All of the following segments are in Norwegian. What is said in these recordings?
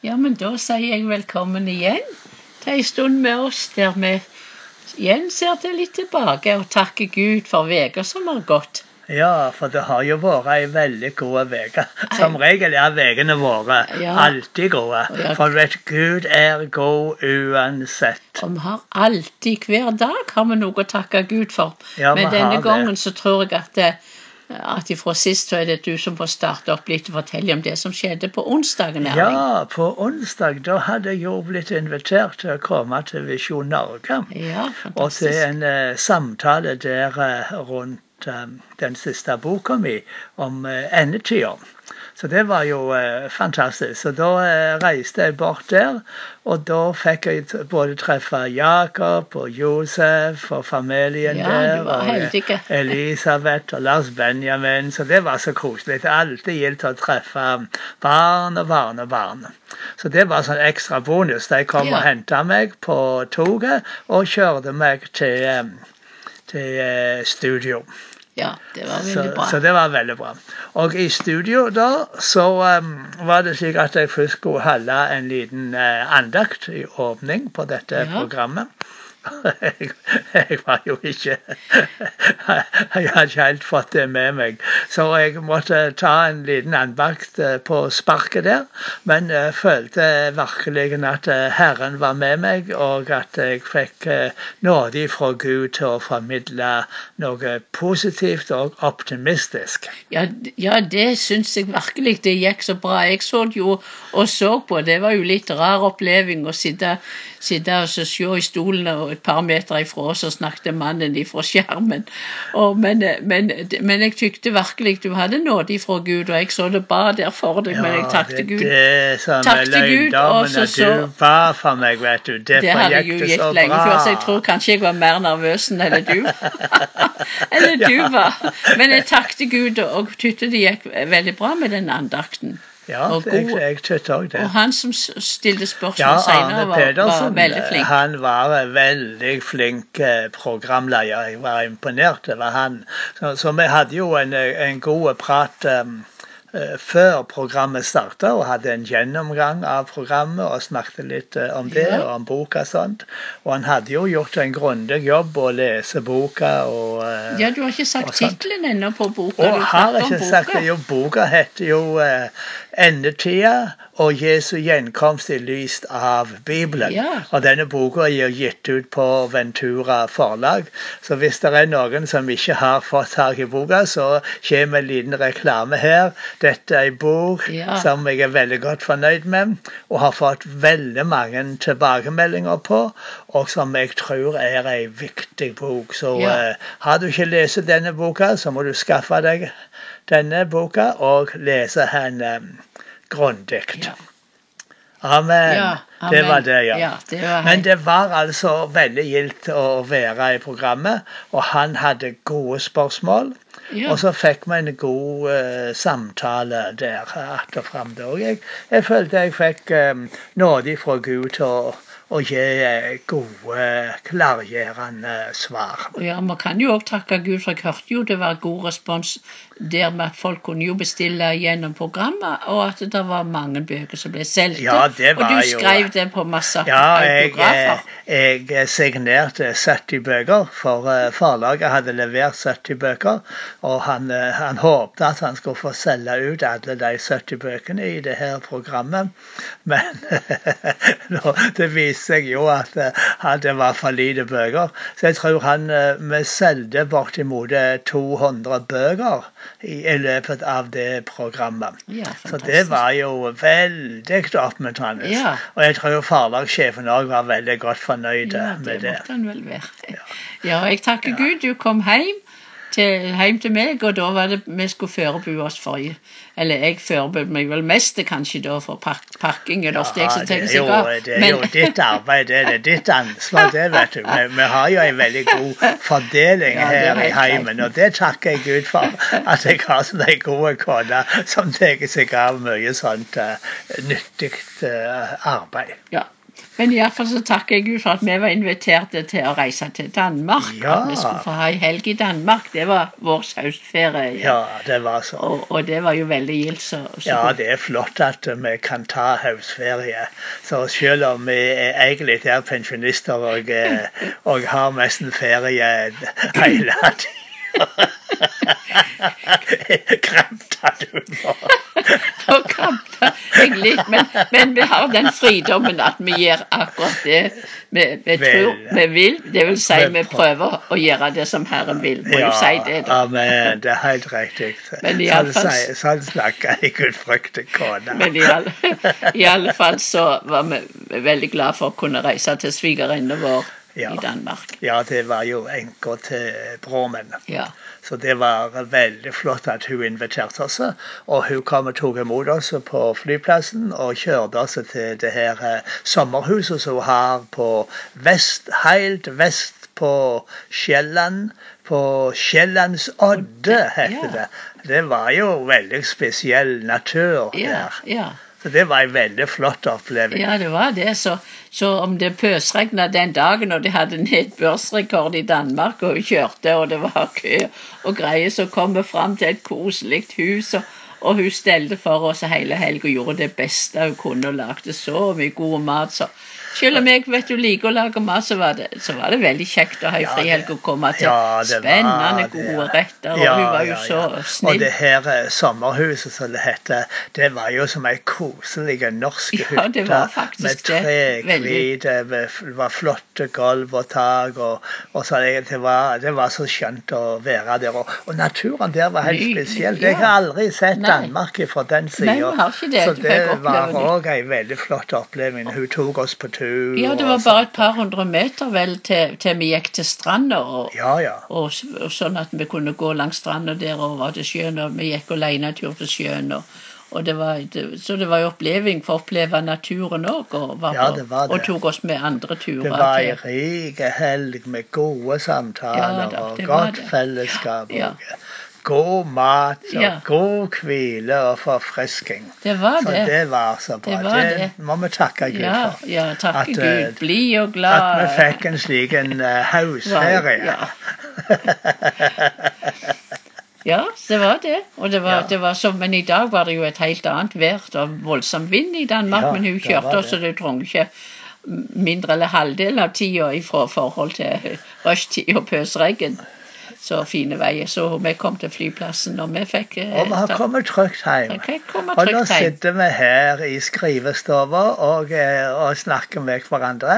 Ja, men da sier jeg velkommen igjen til ei stund med oss der vi igjen ser det litt tilbake og takker Gud for uka som har gått. Ja, for det har jo vært ei veldig god uke. Som regel er ukene våre Ja. alltid gode. For vet Gud er god uansett. Og vi har alltid, hver dag, har vi noe å takke Gud for. Ja, Men denne denne det. gangen så tror jeg at, det, at ifra sist så er det du som får starte opp litt og fortelle om det som skjedde på onsdagen. Erling. Ja, på onsdag da hadde jeg jo blitt invitert til å komme til Visjon Norge. Ja, Og til en uh, samtale der uh, rundt eh, den siste boka mi om uh, endetida. Så det var jo eh, fantastisk. Så da eh, reiste jeg bort der, og da fikk jeg både treffe Jakob og Josef og familien Ja, der. var og eh. Elisabeth og Lars Benjamin. Så det var så koselig. Alltid gildt å treffe barn og barnebarn. Så det var sånn ekstra bonus. De kom Ja. og henta meg på toget og kjørte meg til, eh, til eh, studio. Ja, det var veldig bra. så det var veldig bra. Og i studio da så um, var det slik at jeg først skulle holde en liten uh, andakt i åpning på dette Ja. programmet. Jeg, var jo ikke Jeg hadde ikke helt fått det med meg. Så jeg måtte ta en liten andakt eh, på sparket der. Men jeg følte virkelig at eh, Herren var med meg, og at jeg fikk eh, nåde fra Gud til å formidle noe positivt og optimistisk. Ja, ja det syns jeg virkelig det gikk så bra. Jeg så jo og så på. Det var jo litt rar oppleving å sitte, sitte og se i stolen og et par meter ifra, så snakket mannen ifra skjermen. Og, men, men, men jeg tykte virkelig du hadde nåde ifra Gud, og jeg så det ba der for deg, men jeg takket Gud. det er til Gud, og løgndommen, så at så- du ba for meg, vet du. Det hadde gikk det så gitt lenge bra. før, så jeg tror kanskje jeg var mer nervøs enn eller du. eller du var. Men jeg takket Gud, og tykte det gikk veldig bra med den andakten. Ja, jeg, god- jeg tykte også det. Og han som stilte spørsmål Ja, senere, var, Pedersen, var veldig flink. han var en veldig flink eh, programleder. Jeg var imponert over han. Så, så vi hadde jo en, en god prat um, før programmet starta, og hadde en gjennomgang av programmet og snakket litt eh, om det Ja. og om boka og sånt. Og han hadde jo gjort en grundig jobb å lese boka og Ja, du har ikke sagt tittelen ennå på boka. og du har ikke sagt det. Jo, boka heter jo eh, 'Endetida og Jesu gjenkomst i lys av Bibelen'. Ja. Og denne boka er gitt ut på Ventura forlag. Så hvis det er noen som ikke har fått tak i boka, så kommer en liten reklame her. Dette er en bok Ja. som jeg er veldig godt fornøyd med, og har fått veldig mange tilbakemeldinger på, og som jeg tror er en viktig bok. Så Ja. uh, har du ikke lest denne boka, så må du skaffe deg denne boka og lese henne grundig. Ja. Amen. Ja, Det var det, ja. Ja, det var Men det var altså veldig gildt å være i programmet, og han hadde gode spørsmål. Og så fikk vi en god uh, samtale der att og fram. jeg, jeg følte jeg fikk um, nåde fra Gud til å, å gi eh, gode, klargjørende svar. Ja, Man kan jo òg takke Gud, for jeg hørte jo det var god respons der med at folk kunne jo bestille gjennom programmet, og at det var mange bøker som ble solgt. Ja, og du jo- skrev det på masse Ja, jeg, eh, autografer. jeg signerte 70 bøker, for eh, forlaget hadde levert 70 bøker. Og han, han håpte at han skulle få selge ut alle de 70 bøkene i det her programmet. Men det viste seg jo at, eh, det var for lite bøker. Så jeg tror han eh, vi solgte bortimot eh, 200 bøker i, løpet av det programmet. Ja, Så det var jo veldig oppmuntrende. Ja. Og jeg tror forlagssjefen òg var veldig godt fornøyd Ja, med det det. måtte han vel være. Ja, jeg takker Gud du kom hjem til, hjem til meg, og da var det vi skulle forberede oss for Eller jeg forberedte meg vel mest kanskje da for pak pakking. eller jeg som tenker er seg jo, av. det er jo ditt arbeid, det er det. Ditt ansvar, det, vet du. Vi, vi har jo en veldig god fordeling Ja, er her i heimen, og det takker jeg Gud for. At jeg har sånn ei god kone som tar seg av mye sånt uh, nyttig uh, arbeid. Ja. Men iallfall så takker jeg Gud for at vi var invitert til å reise til Danmark. Ja. At vi skulle få ha ei helg i Danmark. Det var vår høstferie. Ja, det var så. Og, og det var jo veldig gildt. Så, så Ja, det er flott at vi kan ta høstferie. Så selv om vi egentlig er pensjonister og, eh, og har nesten ferie hele tida Kremta du nå? Nå krabba jeg litt, men, men vi har den fridommen at vi gjør akkurat det vi, vi tror vi vil. Det vil si, Vi prøver å gjøre det som Herren vil. Må jo si det, da. amen. Det er helt riktig. Sånn Sånn snakker ei gudfryktig kone. Men i alle, i alle fall så var vi veldig glad for å kunne reise til svigerinnen vår Ja. i Danmark. Ja, det var jo enka til broren min. Ja. Så det var veldig flott at hun inviterte oss. Og hun kom og tok imot oss på flyplassen og kjørte oss til det her eh, sommerhuset som hun har på vest, helt vest på Sjælland. På Sjællandsodde, heter Ja. det. Det var jo veldig spesiell natur Ja, ja. Så det var en veldig flott opplevelse. ja, det var det. Så, så om det pøsregna den dagen, og de hadde nedbørsrekord i Danmark, og hun kjørte, og det var kø og greier, så kom vi fram til et koselig hus. og og hun stelte for oss hele helga og gjorde det beste hun kunne og lagde så mye god mat. Så selv om jeg vet du liker å lage mat, så var det, så var det veldig kjekt å ha ei Ja, frihelg og komme til ja, spennende, var gode retter. Og Ja, hun var jo så snill. Og det her eh, sommerhuset som det heter, det var jo som ei koselig norsk hytte. det var faktisk med tre trehvite, det var flotte gulv og tak. Og, og så det, det, var, det var så skjønt å være der. Og, og naturen der var helt spesiell. Jeg har aldri sett Danmark fra den sida. Så det var òg ei veldig flott opplevelse. Hun tok oss på tur. Ja, det var bare et par hundre meter vel til, til vi gikk til stranda. Og, Ja, ja. og, og sånn at vi kunne gå langs stranda der og var til sjøen. Og vi gikk alene tur til sjøen. Og, og det var, det, så det var jo oppleving for å oppleve naturen òg. Og, Ja, det det. og tok oss med andre turer. Det var ei til- rik helg med gode samtaler Ja da, og godt fellesskap. Ja. Og god mat og Ja. god hvile og forfrisking. Det var Så det. det var så bra. Det var det. må vi takke Gud Ja, for. ja takke At, eh, Gud. Bli og glad. At vi fikk en slik en uh, hausferie. Ja. Ja, det var det. Og det var, Ja. det var så, men i dag var det jo et helt annet vær. Det var voldsom vind i Danmark, Ja, men hun kjørte så det. du trenger ikke mindre eller halvdelen av tida i forhold til rushtid og pøsregn. Så fine veier. Så vi kom til flyplassen, og vi fikk eh, Og vi har kommet trygt hjem. Og nå sitter vi her i skrivestua og, eh, og snakker med hverandre.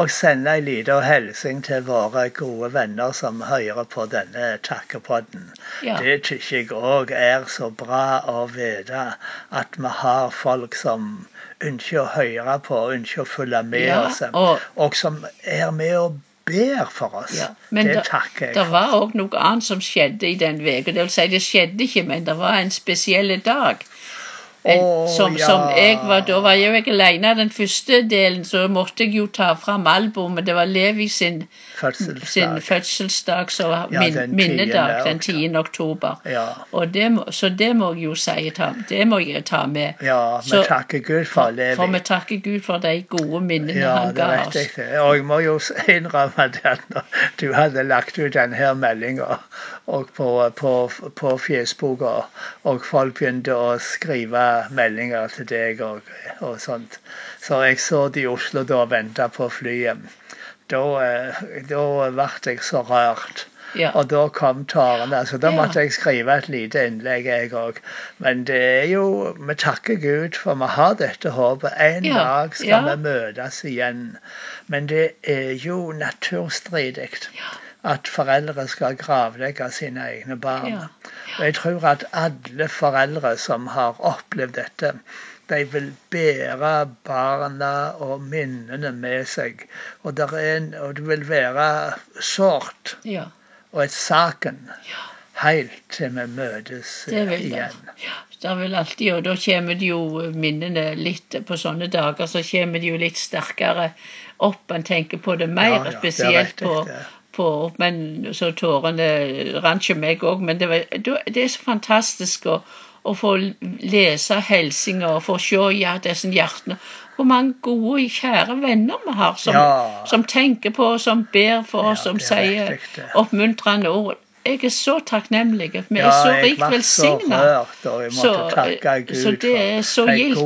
Og sender en liten hilsen til våre gode venner som hører på denne takkepodden. Ja. Det syns jeg òg er så bra å vite at vi har folk som ønsker å høre på, ønsker å følge med Ja, oss, og- og som er med og ber for oss. Ja, men det takker jeg Det var òg noe annet som skjedde i den uka. Det vil si, det skjedde ikke, men det var en spesiell dag. Å, som, ja. som jeg var, Da var jeg jo ikke alene den første delen, så måtte jeg jo ta fram albumet. Det var Levi sin, fødselsdag, sin Fødselsdag. så Ja, min, den minnedag 10. den 10. oktober. Ja. Og det må, så det må jeg jo si, ta, det må jeg ta med. Ja, vi takker Gud for Levi. For vi takker Gud for de gode minnene Ja, han ga oss. riktig. Og jeg må jo innrømme at når du hadde lagt ut denne meldinga på, på, på fjesboka, og folk begynte å skrive meldinger til deg og, og sånt, så jeg så de i Oslo da og venta på flyet. Da, eh, da ble jeg så rørt. Ja. Og da kom tårene. Så da måtte jeg skrive et lite innlegg, jeg òg. Men det er jo Vi takker Gud for vi har dette håpet. En Ja, dag skal ja. vi møtes igjen. Men det er jo naturstridig at foreldre skal gravlegge sine egne barn. Ja. Og jeg tror at alle foreldre som har opplevd dette, de vil bære barna og minnene med seg. Og, der er en, og det vil være sårt Ja, og et saken Ja. helt til vi møtes det eh, vil det. igjen. Ja, det vel alltid, og da kommer det jo minnene litt På sånne dager så kommer det jo litt sterkere opp. En tenker på det mer, Ja, ja, det spesielt riktig, på, det. På Men så tårene rant ikke meg òg. Men det, var, det er så fantastisk å, å få lese hilsener og få se ja, disse hjertene. Hvor mange gode, kjære venner vi har som, Ja. som tenker på oss, som ber for oss, Ja, som er sier oppmuntrende ord. Jeg er så takknemlig. Vi er så rikt velsigna. Så- Gud så det er så gildt.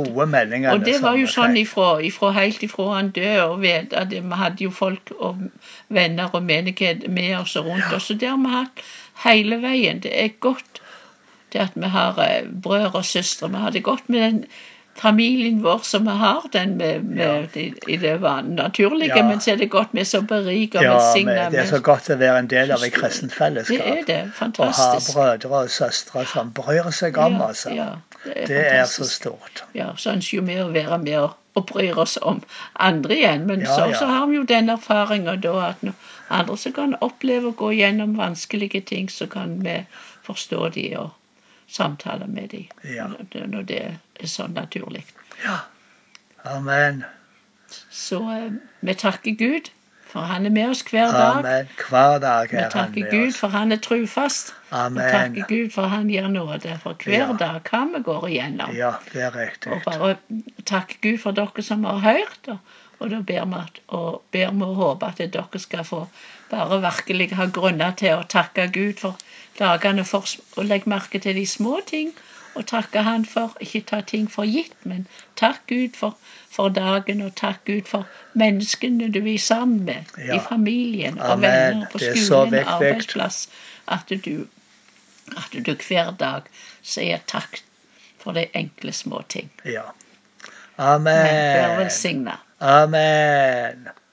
Og det var jo sånn ifra, ifra helt ifra han døde, og at vi hadde jo folk og venner og menighet med oss og rundt oss. Så det har vi hatt hele veien. Det er godt det at vi har eh, brødre og søstre. Vi har det godt med den familien vår som vi har, den med, med i, i det naturlige, Ja. men så er det godt med så beriker og Ja, det er så godt å være en del av et kristent Det fellesskap. er det. Og ha brødre og søstre som bryr seg om oss. ja, det er Det er så stort. Ja, så ønsker jo vi å være med og, bryr oss om andre igjen. Men Ja, så, ja. så har vi jo den erfaringa da at andre som kan oppleve å gå gjennom vanskelige ting, så kan vi forstå de og samtale med dem. Ja. når det- er sånn naturlig. Ja. Amen. Så eh, vi takker Gud, for han er med oss hver dag. Amen. Hver dag Vi er han takker med Gud, oss. for han er trufast. Amen. Vi takker Gud, for han gir nåde for hver Ja. dag hva vi går igjennom. Ja, det er riktig. Og bare takke Gud for dere som har hørt. Og da ber vi, at, og ber vi og håper at dere skal få bare virkelig ha grunner til å takke Gud for dagene for, å legge merke til de små ting. Og takke Han for ikke ta ting for gitt, men takk Gud for, for dagen, og takk Gud for menneskene du er sammen med Ja. i familien og Amen. venner på skolen og arbeidsplass. At du, at du hver dag sier takk for de enkle små ting. Ja. Vær Amen. velsigna. Amen.